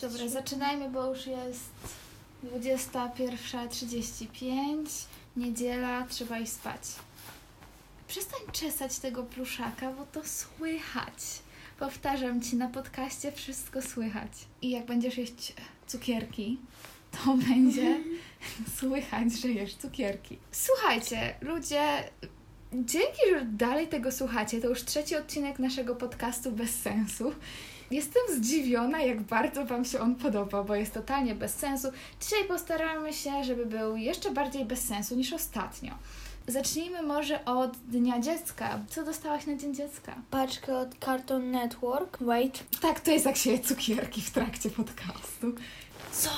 Dobra, zaczynajmy, bo już jest 21.35, niedziela, trzeba iść spać. Przestań czesać tego pluszaka, bo to słychać. Powtarzam ci, na podcaście wszystko słychać. I jak będziesz jeść cukierki, to będzie słychać, że jesz cukierki. Słuchajcie, ludzie, dzięki, że dalej tego słuchacie. To już trzeci odcinek naszego podcastu bez sensu. Jestem zdziwiona, jak bardzo Wam się on podoba, bo jest totalnie bez sensu. Dzisiaj postaramy się, żeby był jeszcze bardziej bez sensu niż ostatnio. Zacznijmy może od Dnia Dziecka. Co dostałaś na Dzień Dziecka? Paczkę od Cartoon Network. Wait. Tak, to jest jak się je cukierki w trakcie podcastu. Co?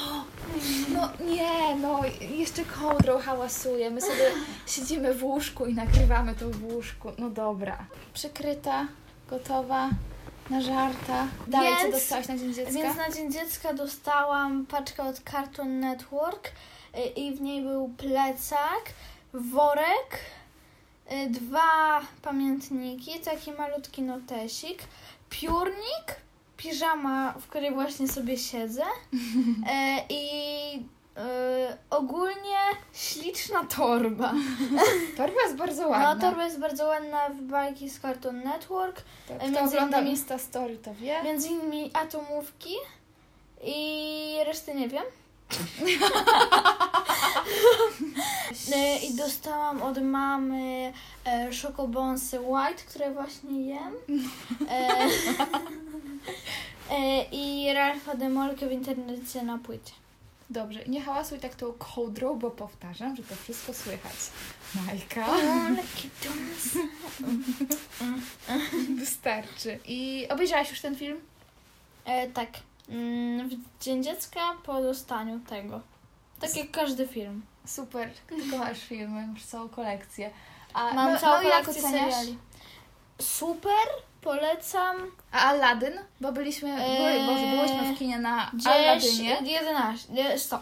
No nie, no jeszcze kołdrą hałasuje. My sobie siedzimy w łóżku i nagrywamy to w łóżku. No dobra. Przykryta, gotowa, na żarta. Dalej, co Więc- dostałaś na Dzień Dziecka? Więc na Dzień Dziecka dostałam paczkę od Cartoon Network y, i w niej był plecak, worek, y, dwa pamiętniki, taki malutki notesik, piórnik, piżama, w której właśnie sobie siedzę e, i y, ogólnie śliczna torba. Torba jest bardzo ładna. No, torba jest bardzo ładna w bajki z Cartoon Network. To, e, kto między ogląda innymi- Insta Story, to wie. Między innymi atomówki i reszty nie wiem. E, I dostałam od mamy e, szokobonsy white, które właśnie jem. E, e, I Ralfa Demolkę w internecie na płycie. Dobrze, nie hałasuj tak tą kołdrą, bo powtarzam, że to wszystko słychać. Majka. Wystarczy. I obejrzałaś już ten film? E, tak. Mm, W Dzień Dziecka po dostaniu tego. Tak jak każdy film. Super. Ty kochasz filmy, masz całą kolekcję. A, Mam no, całą no, kolekcję seriali. Super, polecam. A Aladdin? Bo byliśmy, Eee, Boże, byłyśmy w kinie na 10, Aladynie. 11, nie, 100.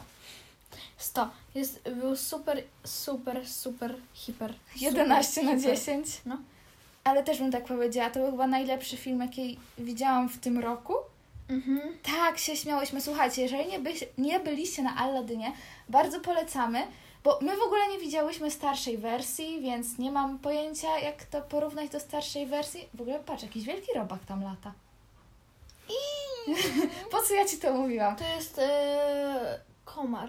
100. Jest, był super, super, super, hiper. 11 na super. 10. No. Ale też bym tak powiedziała, to był chyba najlepszy film, jaki widziałam w tym roku. Mhm. Tak, się śmiałyśmy. Słuchajcie, jeżeli nie, by, nie byliście na Aladynie, bardzo polecamy, bo my w ogóle nie widziałyśmy starszej wersji, więc nie mam pojęcia, jak to porównać do starszej wersji. W ogóle patrz, jakiś wielki robak tam lata. Po co ja ci to mówiłam? To jest e, komar.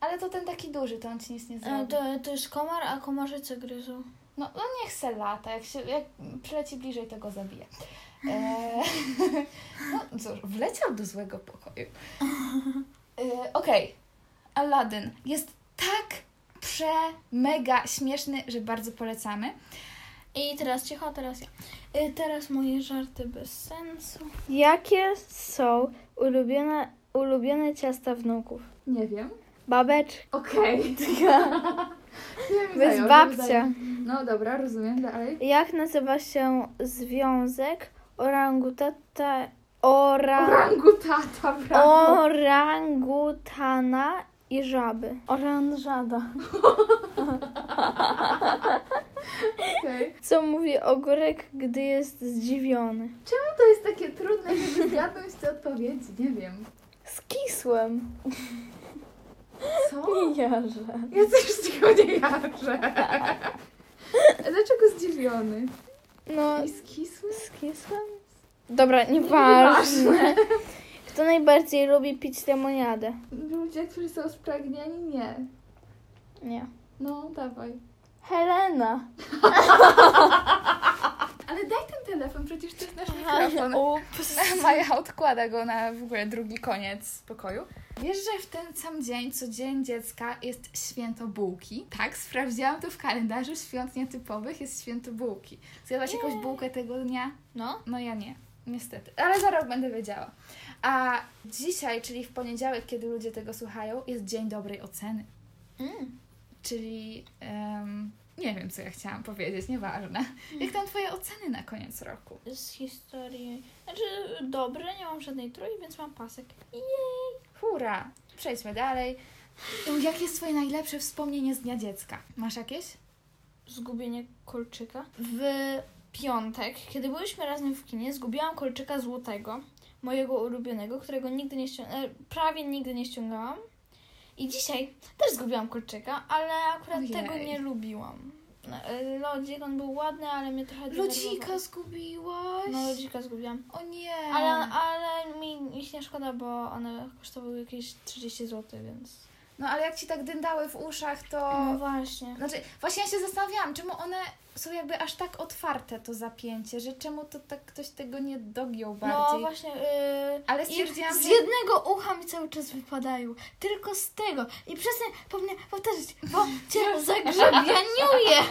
Ale to ten taki duży, to on ci nic nie E, zrobi. to, to jest komar, a komarzyce gryzą. No, no niech se lata, jak, się, jak przyleci bliżej, to go zabije. Eee, no cóż, wleciał do złego pokoju. Eee, Okej, Aladdin jest tak prze, mega śmieszny, że bardzo polecamy. I teraz cicho, teraz ja. E, teraz moje żarty bez sensu. Jakie są ulubione, ulubione ciasta wnuków? Nie wiem. Babeczka. Okej. Bez babcia. No dobra, rozumiem, dalej. Jak nazywa się związek orangutata, ora, Orangutata, brawo. orangutana i żaby? Oranżada. Okej. Co mówi ogórek, gdy jest zdziwiony? Czemu to jest takie trudne, żeby zgadnąć te odpowiedzi? Nie wiem. Skisłem. Co? Nie jarze. Ja też z tego nie jarzę. Dlaczego zdziwiony? No, I skisły? skisłem? Dobra, nieważne. Kto najbardziej lubi pić lemoniadę? Ludzie, którzy są spragnieni? Nie. Nie. No, dawaj. Helena. Ale daj ten telefon, przecież to jest nasz mikrofon. Ups. Maja odkłada go na w ogóle drugi koniec pokoju. Wiesz, że w ten sam dzień, co Dzień Dziecka, jest święto bułki? Tak, sprawdziłam to w kalendarzu świąt nietypowych, jest święto bułki. Zjadłaś jakąś bułkę tego dnia? No. No ja nie, niestety. Ale za rok będę wiedziała. A dzisiaj, czyli w poniedziałek, kiedy ludzie tego słuchają, jest Dzień Dobrej Oceny. Mm. Czyli em, nie wiem, co ja chciałam powiedzieć, nieważne. Jak tam twoje oceny na koniec roku? Z historii. Znaczy, dobre, nie mam żadnej trój, więc mam pasek. Jej. Hurra! Przejdźmy dalej. Jakie jest twoje najlepsze wspomnienie z Dnia Dziecka? Masz jakieś? Zgubienie kolczyka. W piątek, kiedy byliśmy razem w kinie, zgubiłam kolczyka złotego. Mojego ulubionego, którego nigdy nie ściągałam, prawie nigdy nie ściągałam. I dzisiaj też zgubiłam kolczyka, ale akurat Ojej. tego nie lubiłam. E, Lodzik, on był ładny, ale mnie trochę Lodzika zgubiłaś? No, lodzika zgubiłam. O nie. Ale, ale mi ich nie szkoda, bo one kosztowały jakieś 30 zł, więc... No ale jak ci tak dyndały w uszach, to... No właśnie. Znaczy, właśnie ja się zastanawiałam, czemu one są jakby aż tak otwarte, to zapięcie, że czemu to tak ktoś tego nie dogiął No bardziej. właśnie. Yy, Ale stwierdziłam, z że- jednego ucha mi cały czas wypadają. Tylko z tego. I przestań po mnie powtarzać, bo cię zagrzebianiuje.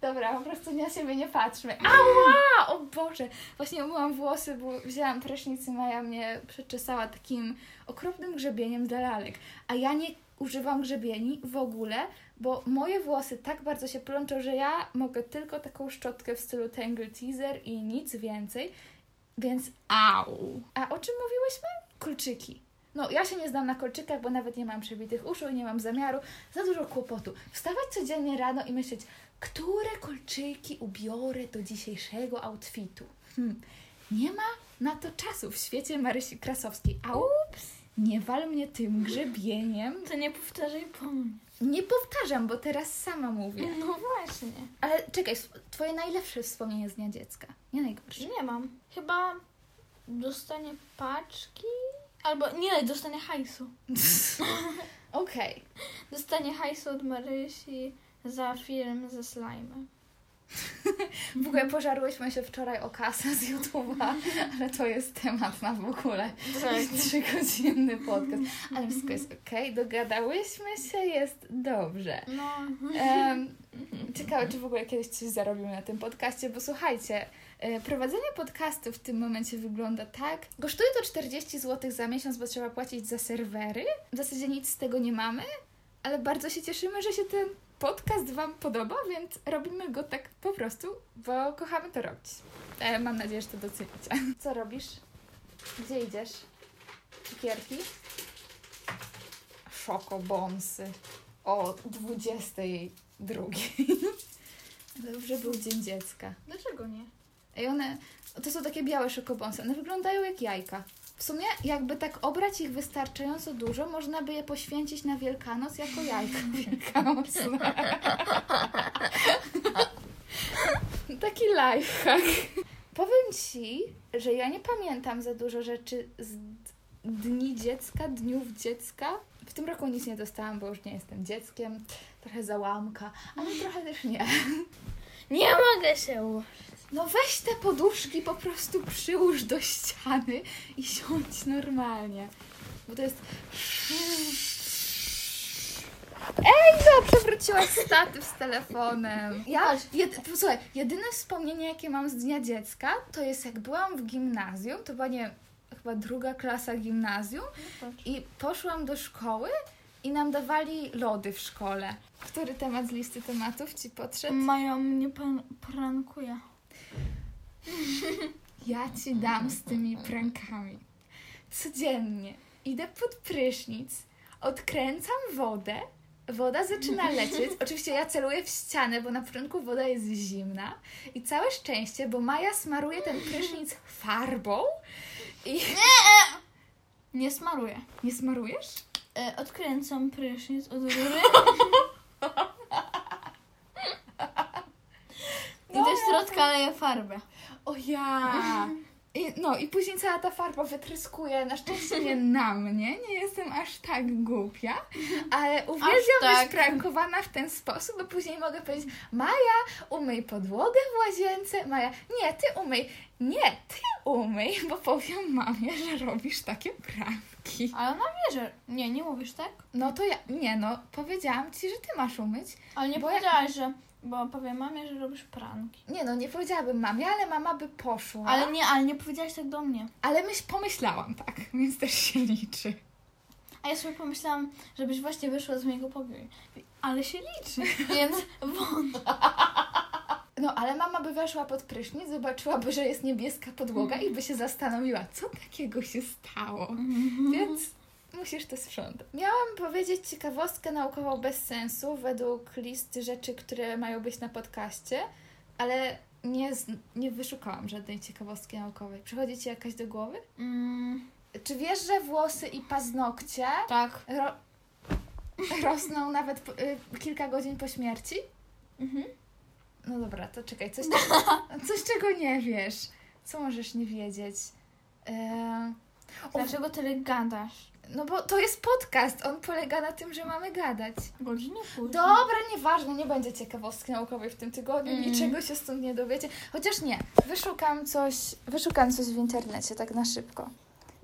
Dobra, po prostu na siebie nie patrzmy. Ała! O Boże! Właśnie umyłam włosy, bo wzięłam prysznic i Maja mnie przeczesała takim okropnym grzebieniem dla lalek. A ja nie używam grzebieni w ogóle, bo moje włosy tak bardzo się plączą, że ja mogę tylko taką szczotkę w stylu Tangle Teaser i nic więcej. Więc au! A o czym mówiłyśmy? Kolczyki. No, ja się nie znam na kolczykach, bo nawet nie mam przebitych uszu i nie mam zamiaru. Za dużo kłopotu. Wstawać codziennie rano i myśleć, które kolczyki ubiorę do dzisiejszego outfitu. Hmm. Nie ma na to czasu w świecie Marysi Krasowskiej. A ups, nie wal mnie tym grzebieniem. To nie powtarzaj po mnie. Nie powtarzam, bo teraz sama mówię. No właśnie. Ale czekaj, twoje najlepsze wspomnienie z Dnia Dziecka. Nie najgorsze. Nie mam. Chyba dostanie paczki. Albo nie, dostanie hajsu. Okej. Dostanie hajsu od Marysi za film ze slime. W ogóle pożarłyśmy się wczoraj o kasę z YouTube'a, ale to jest temat na w ogóle trzygodzinny podcast. Ale wszystko jest okej, dogadałyśmy się, jest dobrze. No. Em, ciekawe, czy w ogóle kiedyś coś zarobimy na tym podcaście, bo słuchajcie, e, prowadzenie podcastu w tym momencie wygląda tak. Kosztuje to 40 zł za miesiąc, bo trzeba płacić za serwery. W zasadzie nic z tego nie mamy, ale bardzo się cieszymy, że się ten podcast Wam podoba, więc robimy go tak po prostu, bo kochamy to robić. E, mam nadzieję, że to docenicie. Co robisz? Gdzie idziesz? Cukierki? Szokobonsy o 22. Dobrze był Dzień Dziecka. Dlaczego nie? I one, to są takie białe szokobonsy, one wyglądają jak jajka. W sumie, jakby tak obrać ich wystarczająco dużo, można by je poświęcić na Wielkanoc jako jajka wielkanocne. Taki lifehack. Powiem Ci, że ja nie pamiętam za dużo rzeczy z dni dziecka, dniów dziecka. W tym roku nic nie dostałam, bo już nie jestem dzieckiem. Trochę załamka, ale trochę też nie. Nie mogę się ułożyć. No weź te poduszki, po prostu przyłóż do ściany i siądź normalnie. Bo to jest... Ej, no, przewróciłaś statyw z telefonem. Ja, jed, posłuchaj, jedyne wspomnienie, jakie mam z Dnia Dziecka, to jest jak byłam w gimnazjum, to była, nie chyba druga klasa gimnazjum i poszłam do szkoły i nam dawali lody w szkole. Który temat z listy tematów Ci podszedł? Maja mnie pan prankuje. Ja ci dam z tymi prankami. Codziennie idę pod prysznic, odkręcam wodę, woda zaczyna lecieć. Oczywiście ja celuję w ścianę, bo na początku woda jest zimna i całe szczęście, bo Maja smaruje ten prysznic farbą i... Nie smaruję. Nie smarujesz? E, odkręcam prysznic od rury. I do środka leję farbę. O ja! I, no i później cała ta farba wytryskuje, na szczęście nie na mnie, nie jestem aż tak głupia, ale uwielbiam tak. być prankowana w ten sposób, bo później mogę powiedzieć Maja, umyj podłogę w łazience, Maja, nie, ty umyj, nie, ty umyj, bo powiem mamie, że robisz takie pranki. Ale ona wie, że... Nie, nie mówisz tak? No to ja, nie no, powiedziałam Ci, że Ty masz umyć. Ale nie Bo powiedziałaś, że... Bo powiem mamie, że robisz pranki. Nie no, nie powiedziałabym mamie, ale mama by poszła. Ale nie, ale nie powiedziałaś tak do mnie. ale myśl, pomyślałam tak, więc też się liczy. A ja sobie pomyślałam, żebyś właśnie wyszła z mojego pokoju. Ale się liczy, więc wątpię. No, ale mama by weszła pod prysznic, zobaczyłaby, że jest niebieska podłoga i by się zastanowiła, co takiego się stało. Więc musisz to sprzątać. Miałam powiedzieć ciekawostkę naukową bez sensu według listy rzeczy, które mają być na podcaście, ale nie, nie wyszukałam żadnej ciekawostki naukowej. Przychodzi ci jakaś do głowy? Mm, Czy wiesz, że włosy i paznokcie tak. ro- rosną nawet po, y, kilka godzin po śmierci? Mhm. No dobra, to czekaj, coś, coś czego nie wiesz. Co możesz nie wiedzieć? O, Dlaczego tyle gadasz? No bo to jest podcast, on polega na tym, że mamy gadać. Godzinę później. Dobra, nieważne, nie będzie ciekawostki naukowej w tym tygodniu, Mm. niczego się stąd nie dowiecie. Chociaż nie, wyszukam coś, wyszukam coś w internecie, tak na szybko.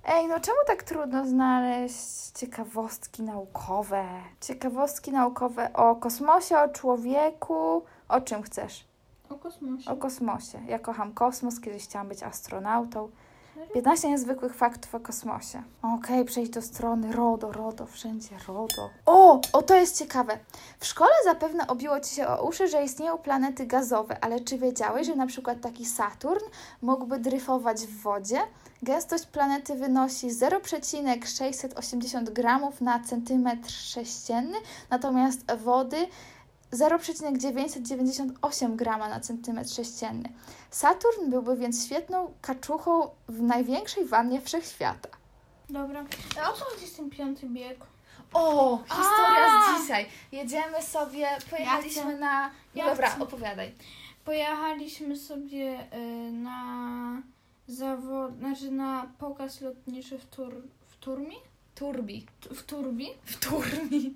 Ej, no czemu tak trudno znaleźć ciekawostki naukowe? Ciekawostki naukowe o kosmosie, o człowieku, o czym chcesz? O kosmosie. O kosmosie. Ja kocham kosmos, kiedyś chciałam być astronautą. Serio? 15 niezwykłych faktów o kosmosie. Okej, przejdź do strony RODO, RODO, wszędzie RODO. O, o to jest ciekawe. W szkole zapewne obiło Ci się o uszy, że istnieją planety gazowe, ale czy wiedziałeś, że na przykład taki Saturn mógłby dryfować w wodzie? Gęstość planety wynosi 0,680 gramów na centymetr sześcienny, natomiast wody 0,998 grama na centymetr sześcienny. Saturn byłby więc świetną kaczuchą w największej wannie wszechświata. Dobra. A o co chodzi z tym piąty bieg? O, historia z dzisiaj. Jedziemy sobie, pojechaliśmy pojechaliśmy na... ja Dobra, chcę. opowiadaj. Pojechaliśmy sobie y, na zawod, znaczy na pokaz lotniczy w, tur, w Turmi? Turbi. W Turbi? W Turmi.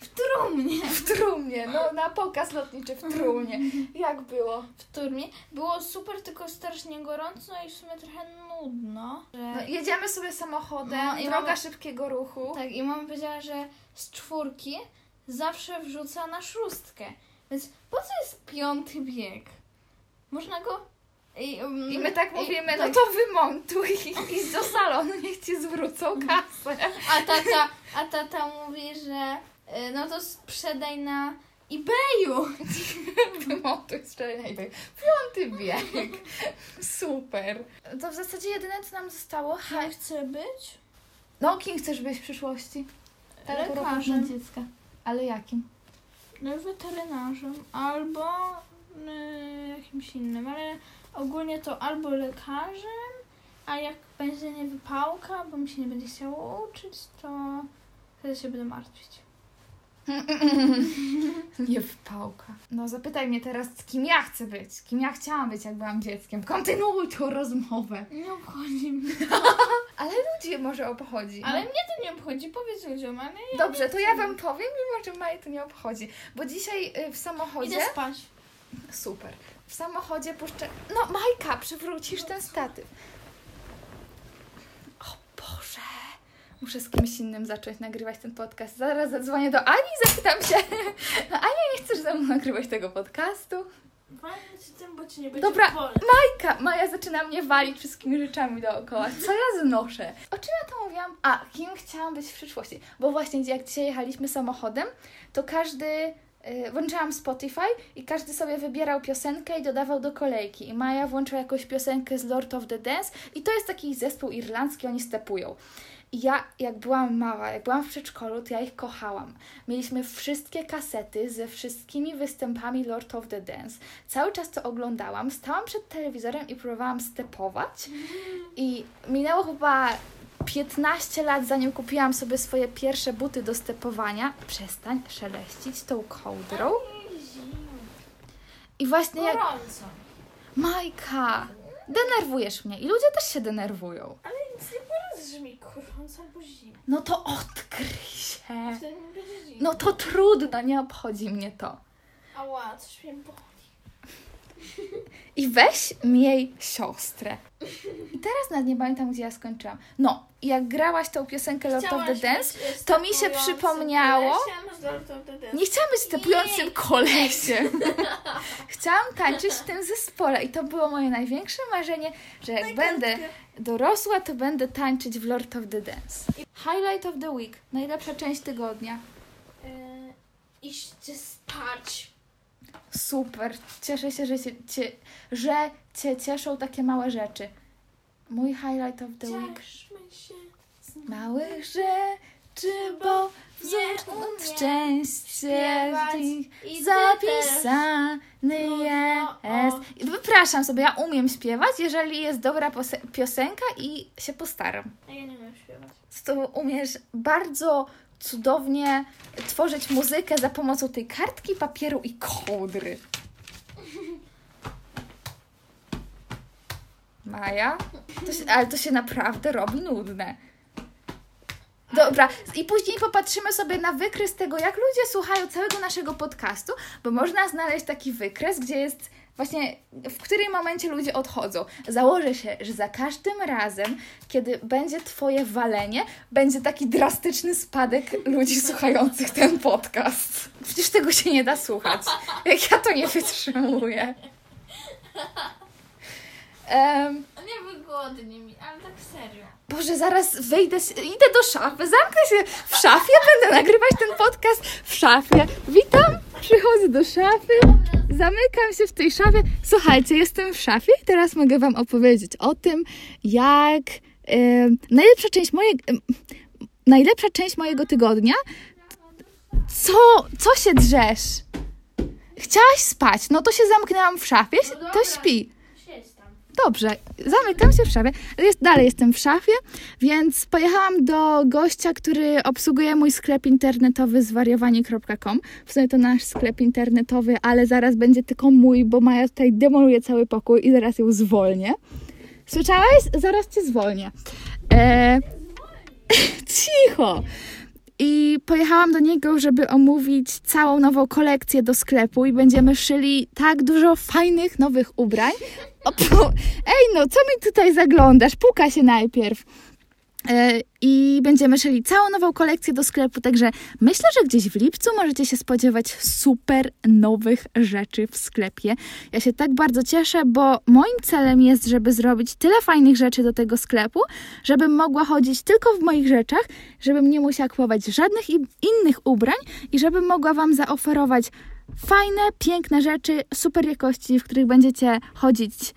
W Trumnie. W Trumnie, no na pokaz lotniczy w Trumnie. Jak było? W Turmie. Było super, tylko strasznie gorąco i w sumie trochę nudno. Że... No, jedziemy sobie samochodem, No i droga mamy- szybkiego ruchu. Tak, i mama powiedziała, że z czwórki zawsze wrzuca na szóstkę. Więc po co jest piąty bieg? Można go... I, um, I my tak i- mówimy, no tak. to wymontuj i idź do salonu, niech ci zwrócą kasę. A tata, a tata mówi, że y, no to sprzedaj na eBayu. Wymontuj strzelaj. Piąty bieg. Super. To w zasadzie jedyne, co nam zostało. Ja chcę być No, kim chcesz być w przyszłości? Lekarzem. dziecka. Ale jakim? No weterynarzem albo jakimś innym, ale ogólnie to albo lekarzem, a jak będzie nie wypałka, bo mi się nie będzie chciało uczyć, to wtedy się będę martwić. Nie wpałka. No zapytaj mnie teraz, kim ja chcę być. Kim ja chciałam być, jak byłam dzieckiem. Kontynuuj tą rozmowę. Nie obchodzi mnie. Ale ludzie może obchodzi. Ale mnie to nie obchodzi, powiedz ludziom, ale ja Dobrze, to ja wam powiem, mimo że Maję to nie obchodzi. Bo dzisiaj y, w samochodzie... idę spać. Super. W samochodzie puszczę... No Majka, przywrócisz ten statyw. O Boże. Muszę z kimś innym zacząć nagrywać ten podcast. Zaraz zadzwonię do Ani i zapytam się. No Ania, nie chcesz ze mną nagrywać tego podcastu? Walnę ci tym, bo ci nie będzie Dobra, boleć. Majka, Maja zaczyna mnie walić wszystkimi rzeczami dookoła. Co ja znoszę? O czym ja to mówiłam? A, kim chciałam być w przyszłości? Bo właśnie jak dzisiaj jechaliśmy samochodem, to każdy... y, Włączyłam Spotify i każdy sobie wybierał piosenkę i dodawał do kolejki. I Maja włączyła jakąś piosenkę z Lord of the Dance i to jest taki zespół irlandzki, oni stepują. I ja, jak byłam mała, jak byłam w przedszkolu, to ja ich kochałam. Mieliśmy wszystkie kasety ze wszystkimi występami Lord of the Dance. Cały czas to oglądałam, stałam przed telewizorem i próbowałam stepować. I minęło chyba 15 lat, zanim kupiłam sobie swoje pierwsze buty do stepowania. Przestań szeleścić tą kołdrą. I właśnie jak... Gorąco. Majka, denerwujesz mnie. I ludzie też się denerwują. Ale nic nie poradzi, że mi gorąco albo zimno. No to odkryj się. Wtedy mi będzie zimno. No to trudno, nie obchodzi mnie to. Ała, coś mnie boli. I weź miej siostrę. I teraz nawet nie pamiętam, gdzie ja skończyłam. No, jak grałaś tą piosenkę Lord of the Dance, być to mi się stepującym przypomniało- kolesiem z Lord of the Dance. nie chciałam być stepującym Nie. kolesiem. Chciałam tańczyć w tym zespole i to było moje największe marzenie, że jak będę dorosła, to będę tańczyć w Lord of the Dance. Highlight of the week. Najlepsza część tygodnia. E, iście spać. Super. Cieszę się, że cię, cię, że cię cieszą takie małe rzeczy. Mój highlight of the week. Cieszmy się. z Małych rzeczy, bo szczęście śpiewać w nich zapisany jest. Wypraszam sobie, ja umiem śpiewać, jeżeli jest dobra piosenka i się postaram. A ja nie umiem śpiewać. To umiesz bardzo cudownie tworzyć muzykę za pomocą tej kartki, papieru i kołdry. Maja? To się, ale to się naprawdę robi nudne. Dobra, i później popatrzymy sobie na wykres tego, jak ludzie słuchają całego naszego podcastu, bo można znaleźć taki wykres, gdzie jest właśnie w którym momencie ludzie odchodzą. Założę się, że za każdym razem, kiedy będzie Twoje walenie, będzie taki drastyczny spadek ludzi słuchających ten podcast. Przecież tego się nie da słuchać. Jak ja to nie wytrzymuję. Em, Nie wygodnie mi, ale tak serio. Boże, zaraz wyjdę, z- idę do szafy, zamknę się w szafie, będę nagrywać ten podcast w szafie. Witam, przychodzę do szafy, zamykam się w tej szafie. Słuchajcie, jestem w szafie i teraz mogę Wam opowiedzieć o tym, jak em, najlepsza część mojego, em, najlepsza część mojego tygodnia. Co, co się drzesz? Chciałaś spać, no to się zamknęłam w szafie, to śpi. Dobrze, zamykam się w szafie. Jest, dalej jestem w szafie, więc pojechałam do gościa, który obsługuje mój sklep internetowy zwariowanie.com. W sumie to nasz sklep internetowy, ale zaraz będzie tylko mój, bo Maja tutaj demoluje cały pokój i zaraz ją zwolnię. Słyszałeś? Zaraz cię zwolnię. E... Cicho! I pojechałam do niego, żeby omówić całą nową kolekcję do sklepu i będziemy szyli tak dużo fajnych nowych ubrań. O, Ej, no co mi tutaj zaglądasz? Puka się najpierw. E, I będziemy szyli całą nową kolekcję do sklepu, także myślę, że gdzieś w lipcu możecie się spodziewać super nowych rzeczy w sklepie. Ja się tak bardzo cieszę, bo moim celem jest, żeby zrobić tyle fajnych rzeczy do tego sklepu, żebym mogła chodzić tylko w moich rzeczach, żebym nie musiała kupować żadnych innych ubrań i żebym mogła Wam zaoferować fajne, piękne rzeczy super jakości, w których będziecie chodzić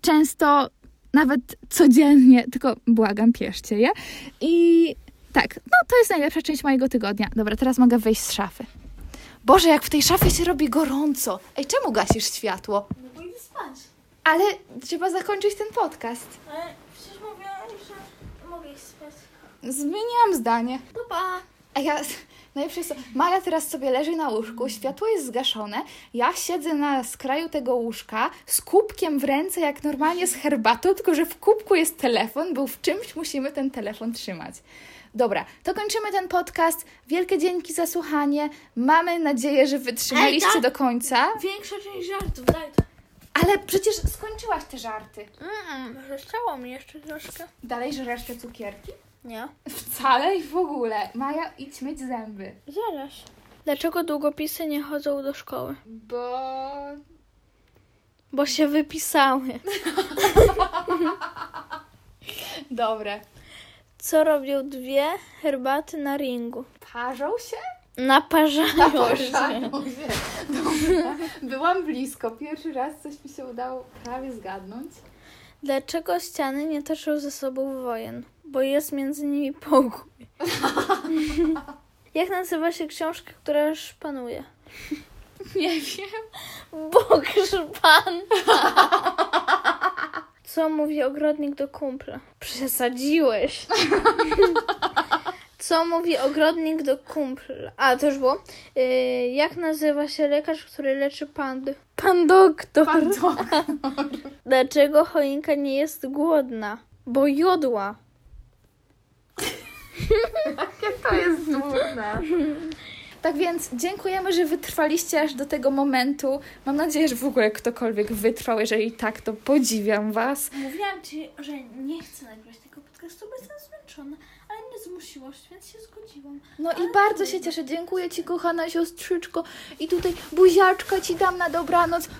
często, nawet codziennie, tylko błagam, pieszcie je. I tak, no to jest najlepsza część mojego tygodnia. Dobra, teraz mogę wyjść z szafy. Boże, jak w tej szafie się robi gorąco. Ej, czemu gasisz światło? No bo idę spać. Ale trzeba zakończyć ten podcast. Ale przecież mówiłam, że mogę iść spać. Zmieniłam zdanie. To pa. A ja, najlepsze jest to, Maja teraz sobie leży na łóżku, światło jest zgaszone, ja siedzę na skraju tego łóżka z kubkiem w ręce, jak normalnie z herbatą, tylko że w kubku jest telefon, bo w czymś musimy ten telefon trzymać. Dobra, to kończymy ten podcast. Wielkie dzięki za słuchanie. Mamy nadzieję, że wytrzymaliście Ej, tak. do końca. Większa część żartów, daj to. Ale przecież skończyłaś te żarty. Mm, zostało mi jeszcze troszkę. Dalej żresz te cukierki? Nie. Wcale i w ogóle. Maja, idź myć zęby. Zaraz. Dlaczego długopisy nie chodzą do szkoły? Bo Bo się wypisały. Dobre. Co robią dwie herbaty na ringu? Parzą się? Naparzają się. Naparzają się. Dobra. Byłam blisko. Pierwszy raz coś mi się udało prawie zgadnąć. Dlaczego ściany nie toczą ze sobą wojen? Bo jest między nimi pokój. Jak nazywa się książka, która szpanuje? Nie wiem. Bóg szpan. Co mówi ogrodnik do kumpla? Przesadziłeś. Co mówi ogrodnik do kumpla? A, to już było. Yy, jak nazywa się lekarz, który leczy pandy? Pan doktor. Pan doktor. Dlaczego choinka nie jest głodna? Bo jodła. Jakie to jest nudne. Tak więc dziękujemy, że wytrwaliście aż do tego momentu. Mam nadzieję, że w ogóle ktokolwiek wytrwał. Jeżeli tak, to podziwiam Was. Mówiłam ci, że nie chcę nagrywać tego podcastu, bo jestem zmęczona, ale mnie zmusiłaś, więc się zgodziłam. No i bardzo się cieszę. Dziękuję Ci, kochana siostrzyczko. I tutaj buziaczka Ci dam na dobranoc.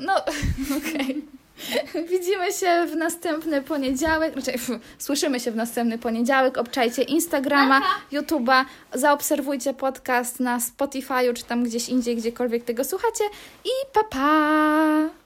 No, okej. Widzimy się w następny poniedziałek, raczej f, słyszymy się w następny poniedziałek. Obczajcie Instagrama, YouTube'a, zaobserwujcie podcast na Spotify'u czy tam gdzieś indziej, gdziekolwiek tego słuchacie i pa pa!